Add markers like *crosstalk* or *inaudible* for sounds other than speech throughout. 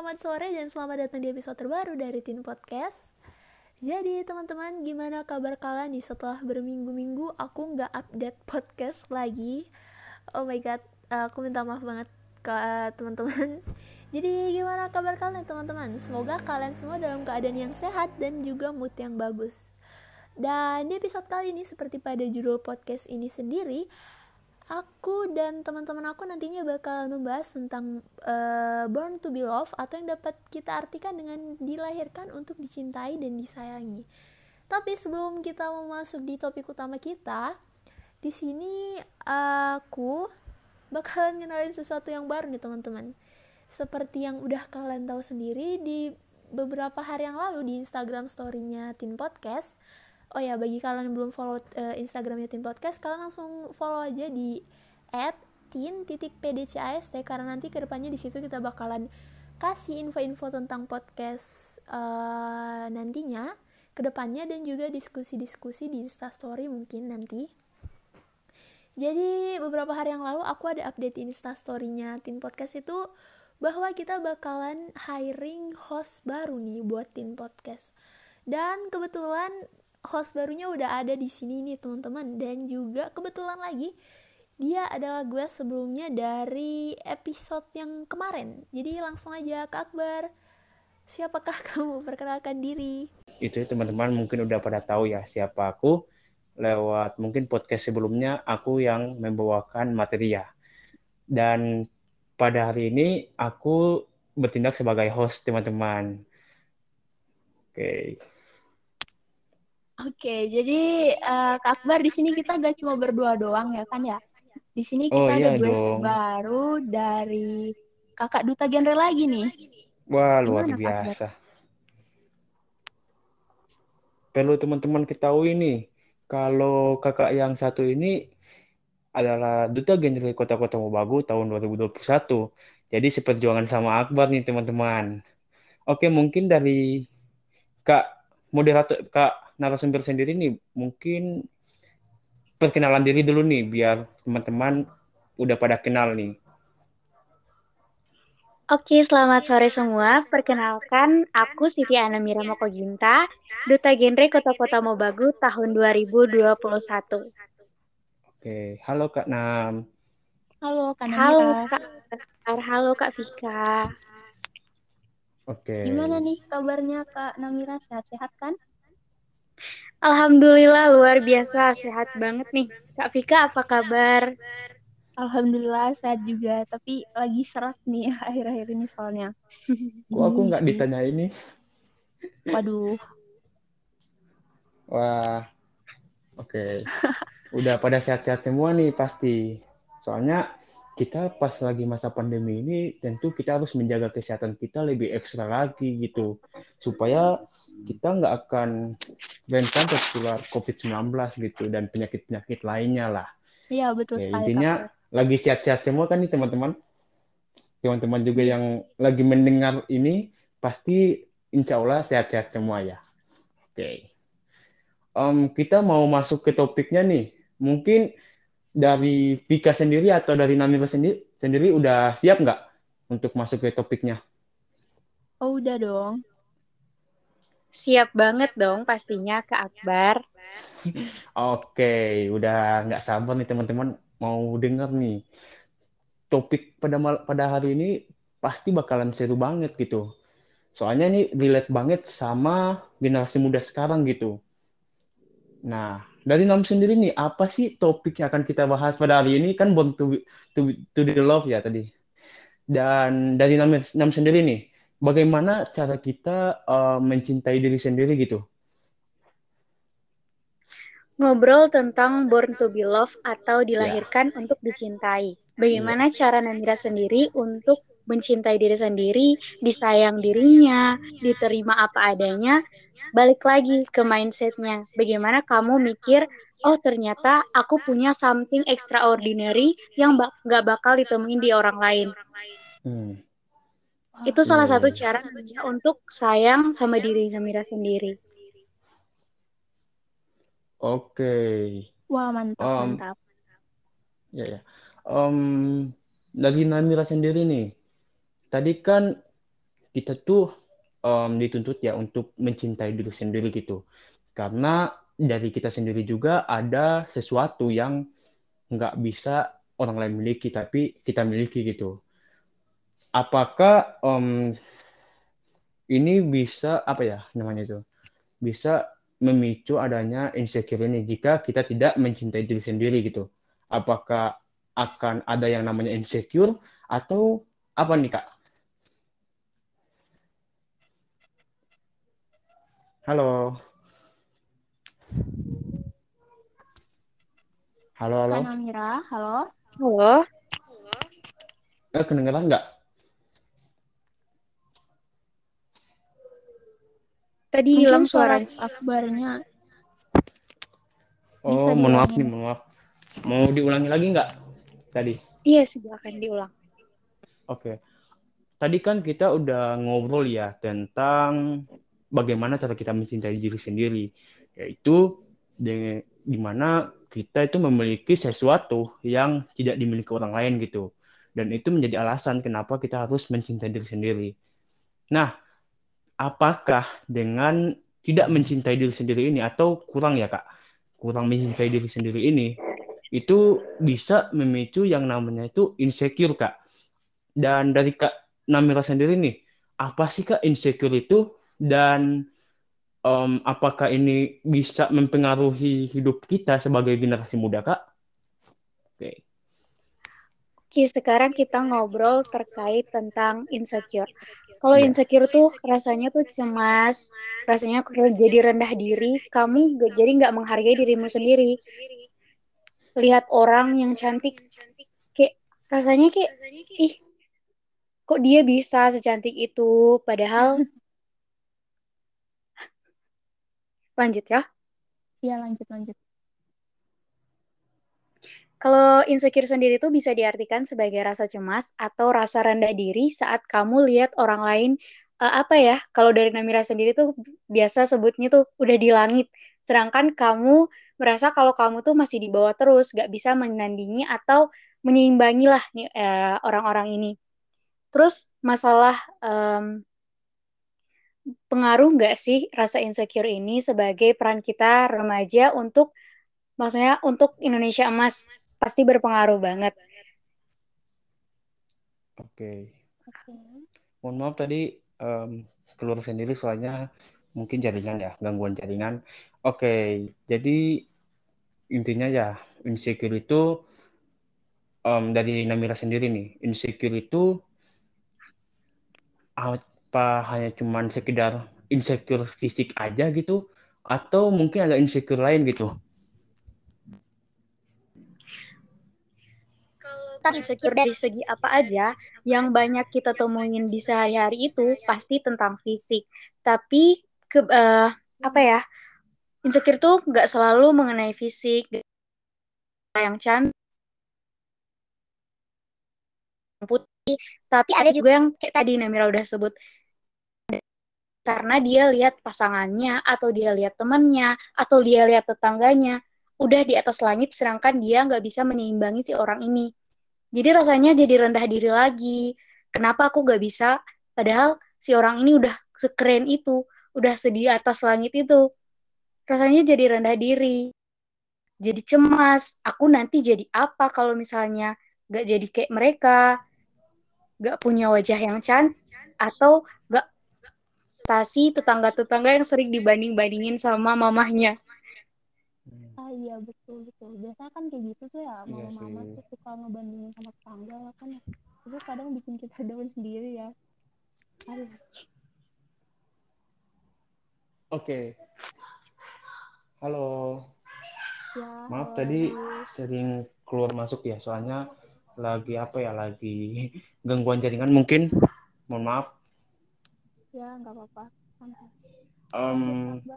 selamat sore dan selamat datang di episode terbaru dari Tin Podcast. Jadi teman-teman, gimana kabar kalian nih setelah berminggu-minggu aku nggak update podcast lagi? Oh my god, aku minta maaf banget ke teman-teman. *laughs* Jadi gimana kabar kalian teman-teman? Semoga kalian semua dalam keadaan yang sehat dan juga mood yang bagus. Dan di episode kali ini seperti pada judul podcast ini sendiri, aku dan teman-teman aku nantinya bakal membahas tentang uh, Born to be Loved atau yang dapat kita artikan dengan dilahirkan untuk dicintai dan disayangi. Tapi sebelum kita mau masuk di topik utama kita, di sini aku bakalan ngenalin sesuatu yang baru nih teman-teman. Seperti yang udah kalian tahu sendiri di beberapa hari yang lalu di Instagram story-nya Tin Podcast, oh ya bagi kalian yang belum follow uh, Instagramnya Tin Podcast kalian langsung follow aja di tin titik pdcast karena nanti ke depannya di situ kita bakalan kasih info-info tentang podcast uh, nantinya ke depannya dan juga diskusi-diskusi di Instastory mungkin nanti. Jadi beberapa hari yang lalu aku ada update Instastory-nya Tin Podcast itu bahwa kita bakalan hiring host baru nih buat Tin Podcast. Dan kebetulan host barunya udah ada di sini nih teman-teman. Dan juga kebetulan lagi dia adalah gue sebelumnya dari episode yang kemarin. Jadi langsung aja ke Akbar. Siapakah *laughs* kamu? Perkenalkan diri. Itu teman-teman mungkin udah pada tahu ya siapa aku. Lewat mungkin podcast sebelumnya aku yang membawakan materi ya. Dan pada hari ini aku bertindak sebagai host teman-teman. Oke. okay. Oke, jadi uh, Kak Akbar di sini kita gak cuma berdua doang ya kan ya? Di sini kita oh, iya ada guest baru dari kakak duta genre lagi nih. Wah, luar Gimana, biasa. Perlu teman-teman ketahui nih, kalau kakak yang satu ini adalah duta genre kota-kota Mobagu tahun 2021. Jadi seperjuangan sama Akbar nih teman-teman. Oke, mungkin dari Kak moderator Kak narasumber sendiri nih mungkin perkenalan diri dulu nih biar teman-teman udah pada kenal nih. Oke, selamat sore semua. Perkenalkan, aku Siti Anamira Mokoginta, Duta Genre Kota-Kota Mobagu tahun 2021. Oke, halo Kak Nam. Halo Kak Namira. Halo Kak. Halo Kak Vika. Oke. Gimana nih kabarnya Kak Namira? Sehat-sehat kan? Alhamdulillah luar biasa sehat banget nih. Kak Vika apa kabar? Alhamdulillah sehat juga, tapi lagi serat nih *laughs* akhir-akhir ini soalnya. Kok aku nggak ditanya ini? Waduh. Wah, oke. Okay. Udah pada sehat-sehat semua nih pasti. Soalnya kita pas lagi masa pandemi ini tentu kita harus menjaga kesehatan kita lebih ekstra lagi gitu supaya kita nggak akan rentan tertular COVID-19 gitu dan penyakit-penyakit lainnya lah. Iya betul ya, sekali. Intinya kakak. lagi sehat-sehat semua kan nih teman-teman. Teman-teman juga yang lagi mendengar ini pasti insya Allah sehat-sehat semua ya. Oke. Okay. Um, kita mau masuk ke topiknya nih. Mungkin dari Vika sendiri atau dari Namira sendiri, sendiri udah siap nggak untuk masuk ke topiknya? Oh udah dong. Siap banget dong pastinya ke Akbar. *laughs* Oke, udah nggak sabar nih teman-teman mau denger nih. Topik pada pada hari ini pasti bakalan seru banget gitu. Soalnya ini relate banget sama generasi muda sekarang gitu. Nah, dari Nam sendiri nih, apa sih topik yang akan kita bahas pada hari ini? Kan Born to, to, to the Love ya tadi. Dan dari Nam, Nam sendiri nih, bagaimana cara kita uh, mencintai diri sendiri gitu? Ngobrol tentang born to be loved atau dilahirkan yeah. untuk dicintai. Bagaimana yeah. cara Namira sendiri untuk mencintai diri sendiri, disayang dirinya, diterima apa adanya, balik lagi ke mindsetnya. Bagaimana kamu mikir, oh ternyata aku punya something extraordinary yang gak bakal ditemuin di orang lain. Hmm. Itu salah satu cara untuk sayang sama diri Namira sendiri. Oke. Okay. Wah mantap um, mantap. Ya ya. Um, dari Namira sendiri nih, tadi kan kita tuh um, dituntut ya untuk mencintai diri sendiri gitu. Karena dari kita sendiri juga ada sesuatu yang nggak bisa orang lain miliki, tapi kita miliki gitu. Apakah um, ini bisa apa ya namanya itu? Bisa memicu adanya insecure ini jika kita tidak mencintai diri sendiri gitu. Apakah akan ada yang namanya insecure atau apa nih kak? Halo. Halo, halo. Kak Namira, halo. Halo. Eh, kedengeran nggak? Tadi hilang suara akbarnya. Oh, mohon maaf nih, mohon maaf. Mau diulangi lagi nggak tadi? Iya, silakan diulang. Oke. Tadi kan kita udah ngobrol ya tentang bagaimana cara kita mencintai diri sendiri, yaitu di, di mana kita itu memiliki sesuatu yang tidak dimiliki orang lain gitu. Dan itu menjadi alasan kenapa kita harus mencintai diri sendiri. Nah, apakah dengan tidak mencintai diri sendiri ini atau kurang ya, Kak? Kurang mencintai diri sendiri ini itu bisa memicu yang namanya itu insecure, Kak. Dan dari Kak Namira sendiri nih, apa sih Kak insecure itu dan um, apakah ini bisa mempengaruhi hidup kita sebagai generasi muda, Kak? Oke. Oke, sekarang kita ngobrol terkait tentang insecure. Kalau Iya. insecure tuh rasanya tuh cemas, rasanya jadi rendah diri, kamu jadi nggak menghargai dirimu sendiri. Lihat orang yang cantik, kayak rasanya kayak, ih, kok dia bisa secantik itu, padahal *laughs* lanjut ya. Iya, lanjut lanjut. Kalau insecure sendiri itu bisa diartikan sebagai rasa cemas atau rasa rendah diri saat kamu lihat orang lain eh, apa ya? Kalau dari Namira sendiri tuh biasa sebutnya tuh udah di langit, sedangkan kamu merasa kalau kamu tuh masih di bawah terus, gak bisa menandingi atau menyeimbangi lah nih, eh, orang-orang ini. Terus masalah em, pengaruh nggak sih rasa insecure ini sebagai peran kita remaja untuk maksudnya untuk Indonesia emas pasti berpengaruh banget. Oke. Oke. Mohon maaf tadi em, keluar sendiri soalnya mungkin jaringan ya, gangguan jaringan. Oke, jadi intinya ya insecure itu em, dari Namira sendiri nih, insecure itu apa hanya cuman sekedar insecure fisik aja gitu, atau mungkin ada insecure lain gitu? Kan insecure dari segi apa aja yang banyak kita temuin di sehari-hari itu pasti tentang fisik. Tapi ke eh, apa ya? Insecure tuh nggak selalu mengenai fisik yang cantik putih, tapi ada juga yang kayak tadi Namira udah sebut karena dia lihat pasangannya atau dia lihat temannya atau dia lihat tetangganya udah di atas langit sedangkan dia nggak bisa menyeimbangi si orang ini. Jadi rasanya jadi rendah diri lagi. Kenapa aku nggak bisa? Padahal si orang ini udah sekeren itu udah sedi atas langit itu. Rasanya jadi rendah diri. Jadi cemas. Aku nanti jadi apa kalau misalnya nggak jadi kayak mereka? Nggak punya wajah yang cantik? Atau nggak prestasi tetangga-tetangga yang sering dibanding-bandingin sama mamahnya. Ah iya betul betul. Biasanya kan kayak gitu tuh ya, Iya mama-mama sih. tuh suka ngebandingin sama tetangga lah kan. Itu kadang bikin kita down sendiri ya. Aduh. Oke. Halo. Ya, Maaf halo tadi sering keluar masuk ya, soalnya lagi apa ya, lagi gangguan jaringan mungkin. Mohon maaf. Ya, nggak apa-apa. Akbar.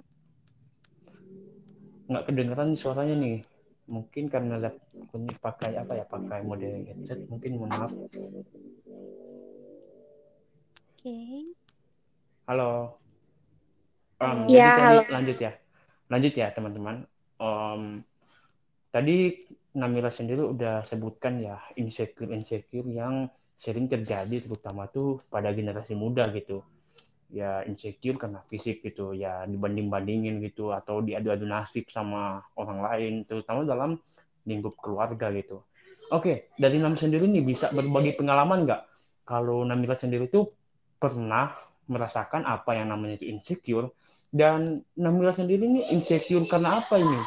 nggak kedengeran suaranya nih. Mungkin karena lagunya pakai apa ya, pakai mode headset. Mungkin mohon maaf. Oke. Halo. Em, Halo. jadi Ya, tadi halo. lanjut ya, lanjut ya teman-teman. Em, tadi Namira sendiri udah sebutkan ya insecure insecure yang sering terjadi terutama tuh pada generasi muda gitu. Ya insecure karena fisik gitu ya dibanding bandingin gitu atau diadu-adu nasib sama orang lain terutama dalam lingkup keluarga gitu. Oke dari Nam sendiri nih bisa berbagi pengalaman nggak? Kalau Namila sendiri tuh pernah merasakan apa yang namanya itu insecure dan Namila sendiri nih insecure karena apa ini?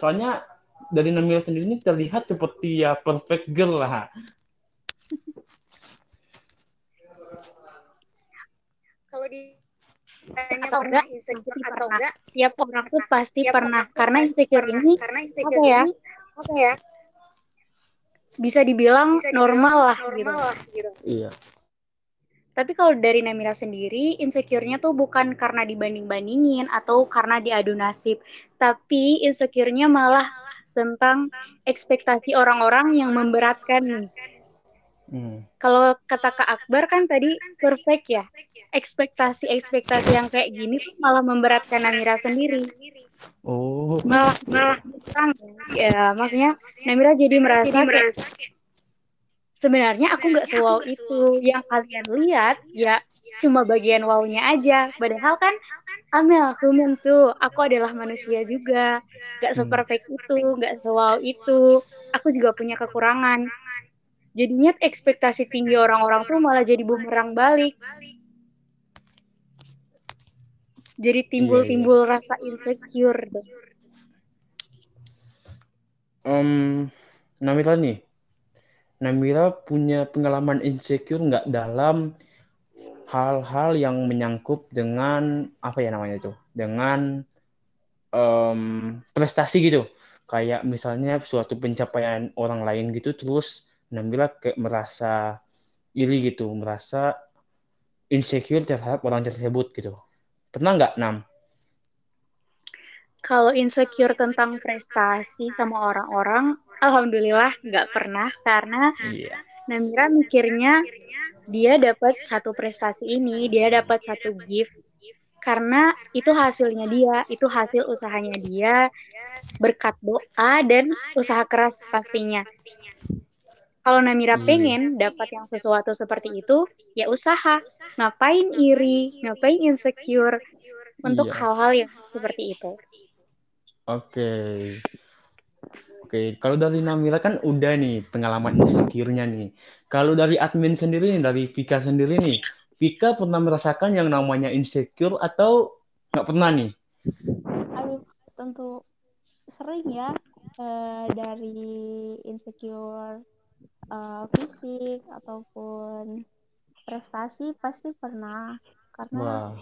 Soalnya dari Namila sendiri ini terlihat seperti ya perfect girl lah kalau di tanya atau enggak insecure atau enggak tiap orang tuh pasti pernah karena insecure ini karena insecure apa ya apa ya bisa dibilang bisa normal lah normal gitu. Lah, gitu. Iya. Tapi kalau dari Namira sendiri, insecure-nya tuh bukan karena dibanding-bandingin atau karena diadu nasib, tapi insecure-nya malah tentang ekspektasi orang-orang yang memberatkan nih. Hmm. Kalau kata Kak Akbar kan tadi perfect ya. Ekspektasi-ekspektasi yang kayak gini tuh malah memberatkan Namira sendiri. Oh. Malah malah kurang ya. Maksudnya Namira jadi merasa, jadi merasa kayak, sebenarnya aku nggak sewow itu. Yang kalian lihat ya cuma bagian wownya aja. Padahal kan Amel, human tuh, aku adalah manusia juga. Gak seperfect itu, gak sewow itu. Aku juga punya kekurangan jadinya ekspektasi tinggi orang-orang tuh malah jadi bumerang balik. Jadi timbul-timbul iya, iya. rasa insecure tuh um, Namira nih. Namira punya pengalaman insecure nggak dalam hal-hal yang menyangkut dengan apa ya namanya itu? Dengan um, prestasi gitu. Kayak misalnya suatu pencapaian orang lain gitu terus Nabila kayak merasa iri gitu, merasa insecure terhadap orang tersebut gitu. Pernah nggak, Nam? Kalau insecure tentang prestasi sama orang-orang, alhamdulillah nggak pernah karena yeah. Namira mikirnya dia dapat satu prestasi ini, dia dapat satu gift karena itu hasilnya dia, itu hasil usahanya dia, berkat doa dan usaha keras pastinya. Kalau Namira hmm. pengen dapat yang sesuatu seperti itu, ya usaha. Ngapain iri, ngapain insecure untuk iya. hal-hal iya. yang seperti itu. Oke. Okay. Oke, okay. kalau dari Namira kan udah nih pengalaman insecure-nya nih. Kalau dari admin sendiri nih, dari Vika sendiri nih, Vika pernah merasakan yang namanya insecure atau nggak pernah nih? Aduh, tentu sering ya uh, dari insecure uh, fisik ataupun prestasi pasti pernah karena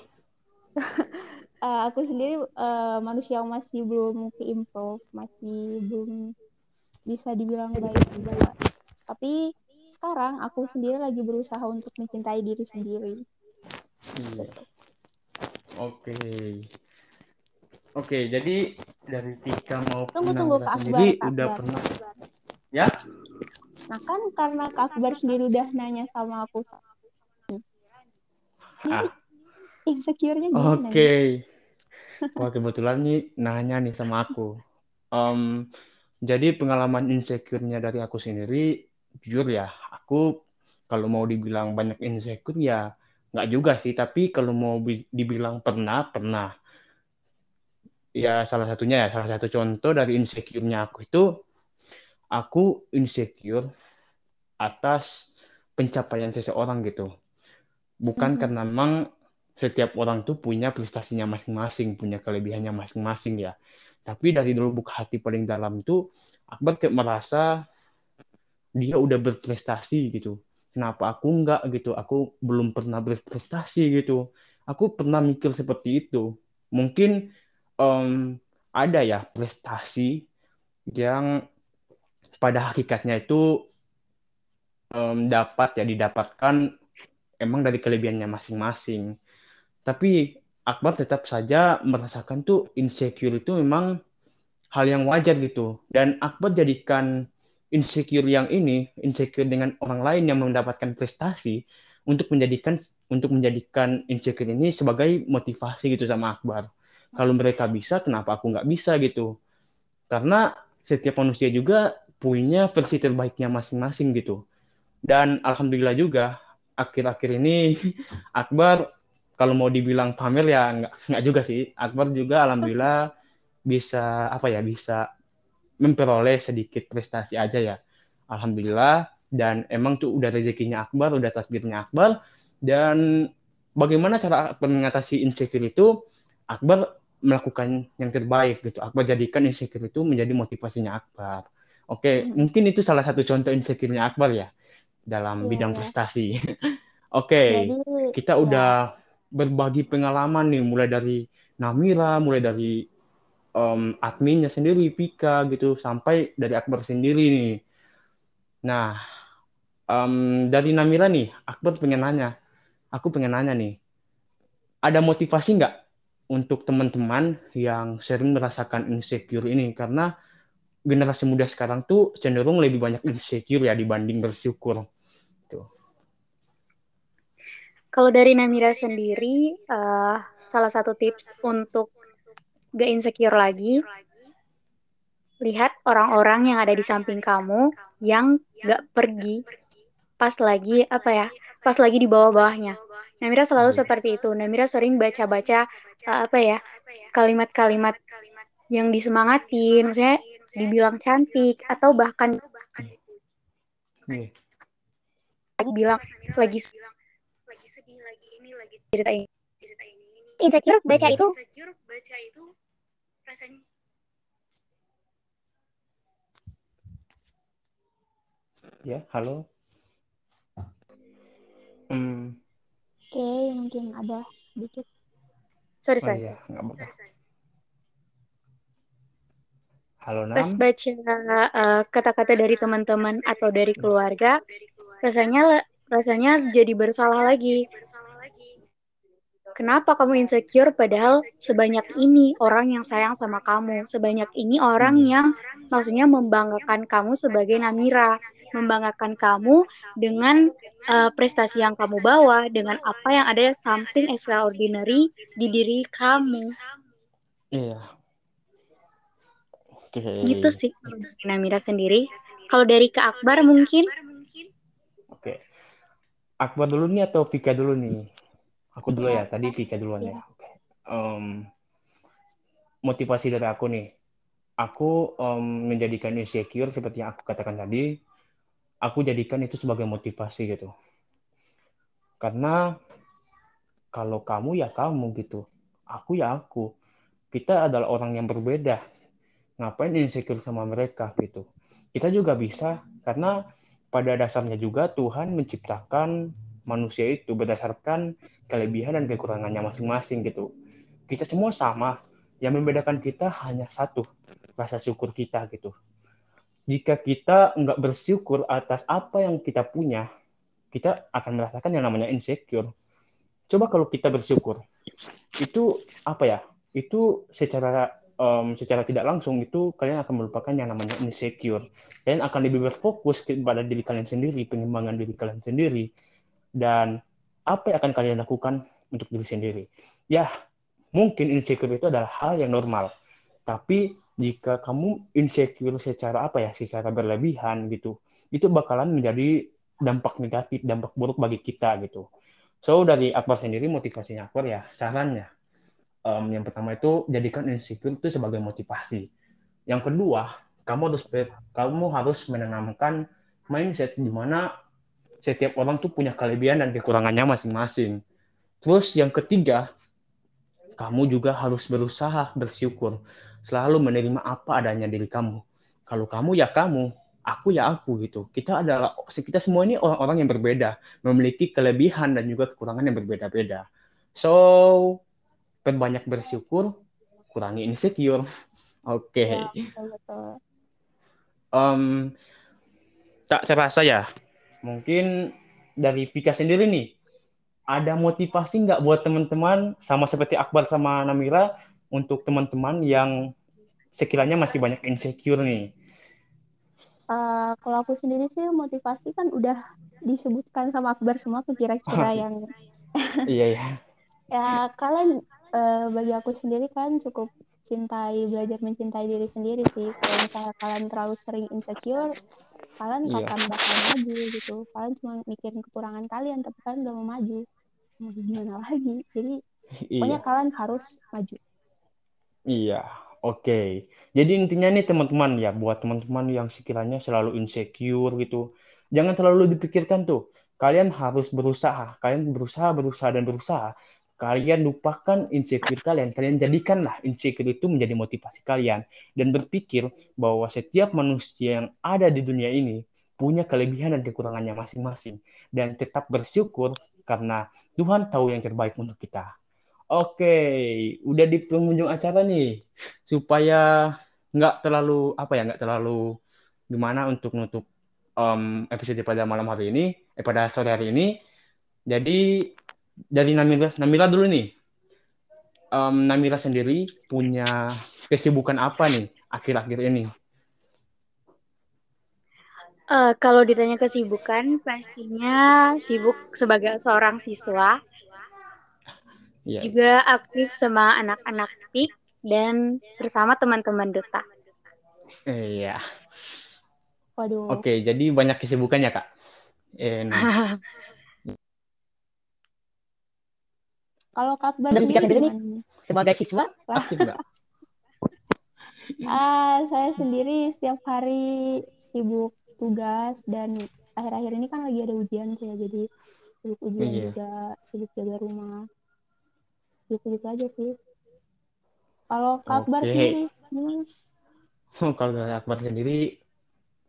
uh, *laughs* aku sendiri uh, manusia yang masih belum ke improve masih belum bisa dibilang baik juga. Tapi sekarang aku sendiri lagi berusaha untuk mencintai diri sendiri. Iya. Oke. Oke jadi dari Tika mau tunggu tunggu Kak. Akbar, Kak. udah pernah. Ya Nah kan karena Kak Akbar sendiri udah nanya sama aku. Ah. Insecure-nya gimana? Oke. Okay. Wah kebetulan nih nanya nih sama aku. Um, jadi pengalaman insecure-nya dari aku sendiri, jujur ya, aku kalau mau dibilang banyak insecure ya nggak juga sih. Tapi kalau mau dibilang pernah, pernah. Ya salah satunya ya, salah satu contoh dari insecure-nya aku itu aku insecure atas pencapaian seseorang gitu. Bukan hmm. karena memang setiap orang tuh punya prestasinya masing-masing, punya kelebihannya masing-masing ya. Tapi dari dulu buka hati paling dalam tuh Akbar kayak merasa dia udah berprestasi gitu. Kenapa aku enggak gitu? Aku belum pernah berprestasi gitu. Aku pernah mikir seperti itu. Mungkin um, ada ya prestasi yang pada hakikatnya itu um, dapat ya didapatkan emang dari kelebihannya masing-masing. Tapi Akbar tetap saja merasakan tuh insecure itu memang hal yang wajar gitu. Dan Akbar jadikan insecure yang ini, insecure dengan orang lain yang mendapatkan prestasi untuk menjadikan untuk menjadikan insecure ini sebagai motivasi gitu sama Akbar. Kalau mereka bisa, kenapa aku nggak bisa gitu? Karena setiap manusia juga punya versi terbaiknya masing-masing gitu. Dan alhamdulillah juga akhir-akhir ini *laughs* Akbar kalau mau dibilang pamer ya nggak nggak juga sih. Akbar juga alhamdulillah bisa apa ya bisa memperoleh sedikit prestasi aja ya. Alhamdulillah dan emang tuh udah rezekinya Akbar, udah takdirnya Akbar dan bagaimana cara mengatasi insecure itu Akbar melakukan yang terbaik gitu. Akbar jadikan insecure itu menjadi motivasinya Akbar. Oke, hmm. mungkin itu salah satu contoh insecure-nya Akbar ya dalam yeah. bidang prestasi. *laughs* Oke, Jadi, kita ya. udah berbagi pengalaman nih, mulai dari Namira, mulai dari um, adminnya sendiri, Pika gitu, sampai dari Akbar sendiri nih. Nah, um, dari Namira nih, Akbar pengen nanya, aku pengen nanya nih, ada motivasi nggak untuk teman-teman yang sering merasakan insecure ini? Karena generasi muda sekarang tuh cenderung lebih banyak insecure ya dibanding bersyukur. Tuh. Kalau dari Namira sendiri, uh, salah satu tips untuk gak insecure lagi, lihat orang-orang yang ada di samping kamu yang gak pergi pas lagi apa ya, pas lagi di bawah-bawahnya. Namira selalu seperti itu. Namira sering baca-baca uh, apa ya, kalimat-kalimat yang disemangatin, maksudnya dibilang cantik atau bahkan lagi bilang lagi sedih lagi ini lagi cerita ini. cerita ini insecure baca itu. insecure baca itu rasanya. Ya halo. Hmm. oke okay, mungkin ada dikit. Sorry sorry, oh, iya. sorry, Halo Nam. Pas baca uh, kata-kata dari teman-teman atau dari keluarga, rasanya rasanya jadi bersalah lagi. Kenapa kamu insecure padahal sebanyak ini orang yang sayang sama kamu, sebanyak ini orang hmm. yang maksudnya membanggakan kamu sebagai Namira, membanggakan kamu dengan uh, prestasi yang kamu bawa, dengan apa yang ada something extraordinary di diri kamu. Iya. Oke. Okay. Gitu sih Namira sendiri. Kalau dari Kak Akbar mungkin Akbar dulu nih atau Vika dulu nih? Aku dulu ya, tadi Vika duluan ya. Okay. Um, motivasi dari aku nih, aku um, menjadikan insecure seperti yang aku katakan tadi, aku jadikan itu sebagai motivasi gitu. Karena kalau kamu ya kamu gitu, aku ya aku. Kita adalah orang yang berbeda. Ngapain insecure sama mereka gitu? Kita juga bisa karena pada dasarnya juga Tuhan menciptakan manusia itu berdasarkan kelebihan dan kekurangannya masing-masing gitu. Kita semua sama, yang membedakan kita hanya satu, rasa syukur kita gitu. Jika kita nggak bersyukur atas apa yang kita punya, kita akan merasakan yang namanya insecure. Coba kalau kita bersyukur, itu apa ya? Itu secara um, secara tidak langsung itu kalian akan melupakan yang namanya insecure. Kalian akan lebih berfokus kepada diri kalian sendiri, pengembangan diri kalian sendiri, dan apa yang akan kalian lakukan untuk diri sendiri. Ya, mungkin insecure itu adalah hal yang normal. Tapi jika kamu insecure secara apa ya, secara berlebihan gitu, itu bakalan menjadi dampak negatif, dampak buruk bagi kita gitu. So dari Akbar sendiri motivasinya Akbar ya sarannya um, yang pertama itu jadikan insecure itu sebagai motivasi. Yang kedua, kamu harus kamu harus menanamkan mindset di mana setiap orang tuh punya kelebihan dan kekurangannya masing-masing. Terus yang ketiga, kamu juga harus berusaha bersyukur, selalu menerima apa adanya diri kamu. Kalau kamu ya kamu, aku ya aku gitu. Kita adalah kita semua ini orang-orang yang berbeda, memiliki kelebihan dan juga kekurangan yang berbeda-beda. So, perbanyak bersyukur, kurangi insecure. *laughs* Oke. Okay. Ya, Um, tak serasa ya. Mungkin dari Vika sendiri nih, ada motivasi nggak buat teman-teman sama seperti Akbar sama Namira untuk teman-teman yang sekiranya masih banyak insecure nih? Uh, kalau aku sendiri sih motivasi kan udah disebutkan sama Akbar semua tuh kira-kira *laughs* yang iya ya. *laughs* ya kalian uh, bagi aku sendiri kan cukup cintai belajar mencintai diri sendiri sih kalau misalnya kalian terlalu sering insecure kalian yeah. kapan bakal maju gitu kalian cuma mikirin kekurangan kalian tapi kalian gak mau maju Nah, gimana *laughs* lagi? Jadi pokoknya Iya. kalian harus maju. Iya, oke. Jadi intinya nih teman-teman ya, buat teman-teman yang sekiranya selalu insecure gitu, jangan terlalu dipikirkan tuh. Kalian harus berusaha, kalian berusaha, berusaha dan berusaha. Kalian lupakan insecure kalian, kalian jadikanlah insecure itu menjadi motivasi kalian dan berpikir bahwa setiap manusia yang ada di dunia ini punya kelebihan dan kekurangannya masing-masing dan tetap bersyukur karena Tuhan tahu yang terbaik untuk kita. Oke, udah di pengunjung acara nih, supaya nggak terlalu apa ya, nggak terlalu gimana untuk nutup um, episode pada malam hari ini, eh pada sore hari ini. Jadi dari Namira, Namira dulu nih. Um, Namira sendiri punya kesibukan apa nih akhir-akhir ini? Uh, kalau ditanya kesibukan, pastinya sibuk sebagai seorang siswa. Yeah. Juga aktif sama anak-anak PIK dan bersama teman-teman duta. Iya. Waduh. Oke, jadi banyak kesibukannya kak. Eh, nah. *laughs* Kalau Kak Bar dan sendiri nih sebagai siswa aktif nggak? ah, saya sendiri setiap hari sibuk tugas dan akhir-akhir ini kan lagi ada ujian ya jadi sibuk ujian yeah. juga sibuk jaga rumah gitu-gitu aja sih kalau Kak Akbar Oke. sendiri gimana? *laughs* kalau dari Akbar sendiri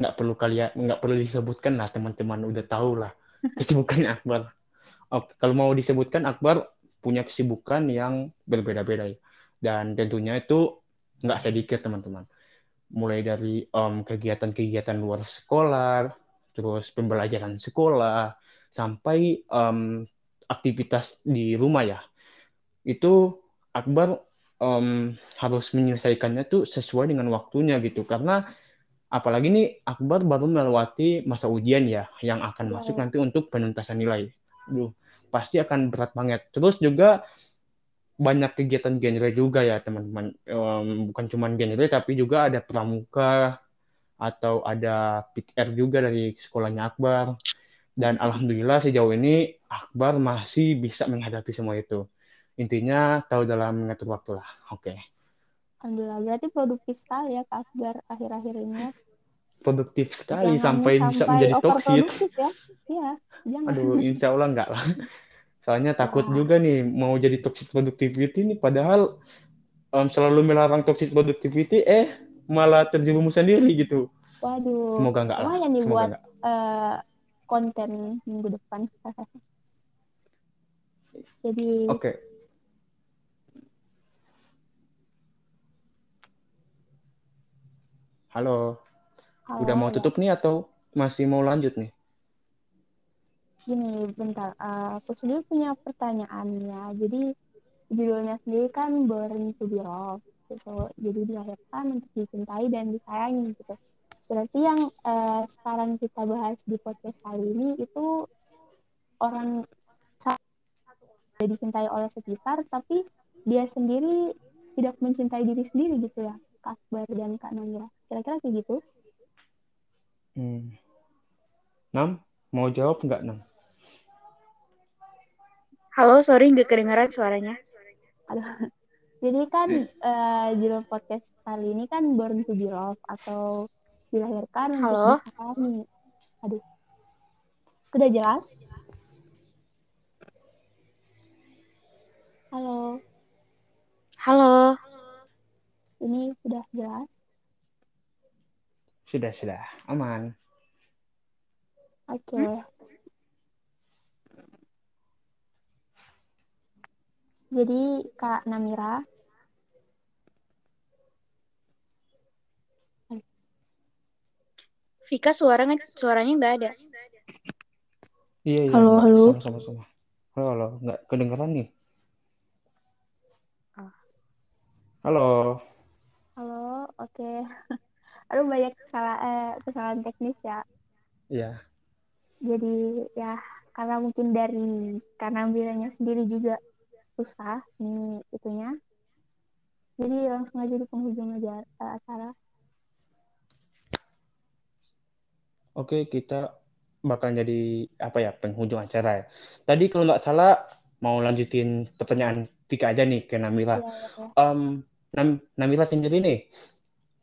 nggak perlu kalian nggak perlu disebutkan lah teman-teman udah tahu lah *laughs* kesibukannya Akbar. Oke, kalau mau disebutkan Akbar punya kesibukan yang berbeda-beda ya. dan tentunya itu nggak sedikit teman-teman. Mulai dari um, kegiatan-kegiatan luar sekolah, terus pembelajaran sekolah, sampai um, aktivitas di rumah ya. Itu Akbar um, harus menyelesaikannya tuh sesuai dengan waktunya gitu karena apalagi nih Akbar baru melewati masa ujian ya yang akan Iya. masuk nanti untuk penuntasan nilai. Duh, pasti akan berat banget. Terus juga banyak kegiatan genre juga ya teman-teman. Um, bukan cuma genre tapi juga ada pramuka atau ada PR juga dari sekolahnya Akbar. Dan alhamdulillah sejauh ini Akbar masih bisa menghadapi semua itu. Intinya tahu dalam mengatur waktu lah. Oke. Alhamdulillah berarti produktif sekali ya Kak Akbar akhir-akhir ini. Produktif sekali Jangan sampai, bisa menjadi toksik. ya. Iya, jangan. Aduh, insya Allah enggak lah. *laughs* Soalnya takut juga nih mau jadi toxic productivity nih padahal um, selalu melarang toxic productivity eh malah terjerumus sendiri gitu. Waduh. Semoga enggak lah. Semoga buat enggak. eh, konten minggu depan. *laughs* Jadi Oke. Halo, udah mau kalau tutup nih atau masih mau lanjut nih? gini bentar, Eh, aku sendiri punya pertanyaan ya. Jadi judulnya sendiri kan Born to be Loved gitu. Jadi dilahirkan untuk dicintai dan disayangi gitu. Berarti yang eh, sekarang kita bahas di podcast kali ini itu orang dicintai oleh sekitar, tapi dia sendiri tidak mencintai diri sendiri gitu ya, Kak Akbar dan Kak Namira. Kira-kira kayak gitu? Hmm. Nam, mau jawab nggak Nam? Halo, sorry nggak kedengaran suaranya. Aduh. Jadi kan eh, judul podcast kali ini kan Born to be Loved atau dilahirkan Halo? untuk disayangi. Aduh. Udah jelas? Halo, Halo. ini sudah jelas? Sudah, sudah. Aman. Oke. Jadi Kak Namira, Vika suara suaranya nggak ada. Iya, iya. Halo, halo. Sama-sama. sama. Halo, halo. Nggak kedengeran nih. Oh. Halo. halo, oke. *laughs* Aduh banyak kesalahan, eh, kesalahan teknis ya. Iya. Jadi ya karena mungkin dari karena bilangnya sendiri juga susah nih itunya. Jadi langsung aja di penghujung aja eh, acara. Oke, kita bakal jadi apa ya penghujung acara ya. Tadi kalau nggak salah mau lanjutin pertanyaan Tika aja nih ke Namira. Um, Nam Namira sendiri nih,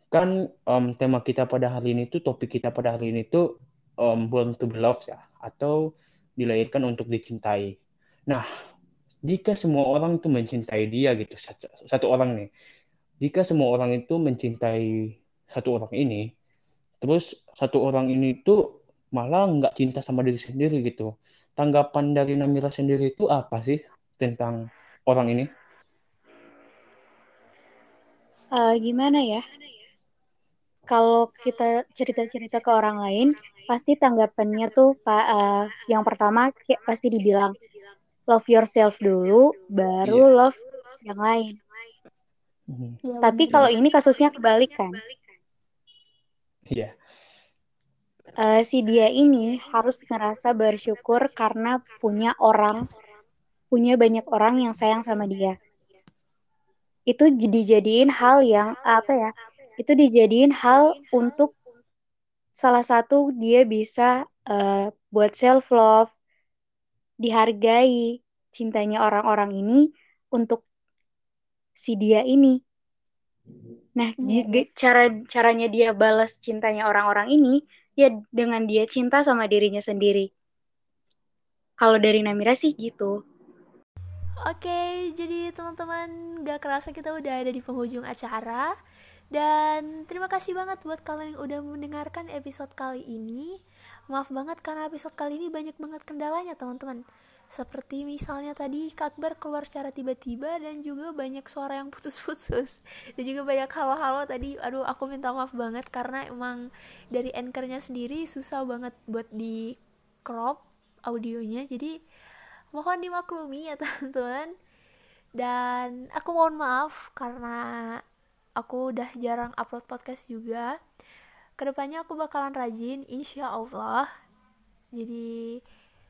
kan um, tema kita pada hari ini tuh topik kita pada hari ini tuh um, born to be loved ya, atau dilahirkan untuk dicintai. Nah, jika semua orang itu mencintai dia gitu, satu, satu orang nih, jika semua orang itu mencintai satu orang ini, terus satu orang ini tuh malah nggak cinta sama diri sendiri gitu. Tanggapan dari Namira sendiri itu apa sih tentang orang ini? Uh, gimana ya? Kalau kita cerita-cerita ke orang lain, pasti tanggapannya tuh pak uh, yang pertama kayak pasti dibilang love yourself dulu, baru yeah. love yang lain. Mm-hmm. Tapi kalau ini kasusnya kebalik kan? Iya. Yeah. Uh, si dia ini harus ngerasa bersyukur karena punya orang, punya banyak orang yang sayang sama dia. Itu dijadiin hal yang apa ya? Itu dijadiin hal untuk salah satu dia bisa uh, buat self love, dihargai cintanya orang-orang ini untuk si dia ini. Nah, hmm. cara caranya dia balas cintanya orang-orang ini ya dengan dia cinta sama dirinya sendiri. Kalau dari Namira sih gitu. Oke, jadi teman-teman gak kerasa kita udah ada di penghujung acara Dan terima kasih banget buat kalian yang udah mendengarkan episode kali ini. Maaf banget karena episode kali ini banyak banget kendalanya teman-teman. Seperti misalnya tadi Kak Akbar keluar secara tiba-tiba dan juga banyak suara yang putus-putus. Dan juga banyak halo-halo tadi. Aduh aku minta maaf banget karena emang dari anchornya sendiri susah banget buat di crop audionya. Jadi mohon dimaklumi ya *laughs* teman-teman. Dan aku mohon maaf karena aku udah jarang upload podcast juga. Ke depannya aku bakalan rajin insya Allah jadi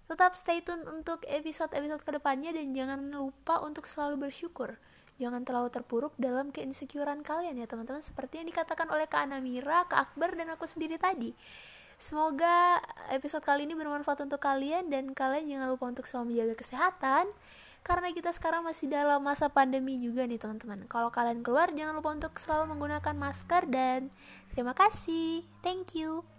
Tetap stay tune untuk episode-episode ke depannya dan jangan lupa untuk selalu bersyukur. Jangan terlalu terpuruk dalam keinsecurean kalian ya teman-teman. Seperti yang dikatakan oleh Kak Anamira, Kak Akbar, dan aku sendiri tadi. Semoga episode kali ini bermanfaat untuk kalian Dan kalian jangan lupa untuk selalu menjaga kesehatan Karena kita sekarang masih dalam masa pandemi juga nih teman-teman. Kalau kalian keluar jangan lupa untuk selalu menggunakan masker Dan terima kasih. Thank you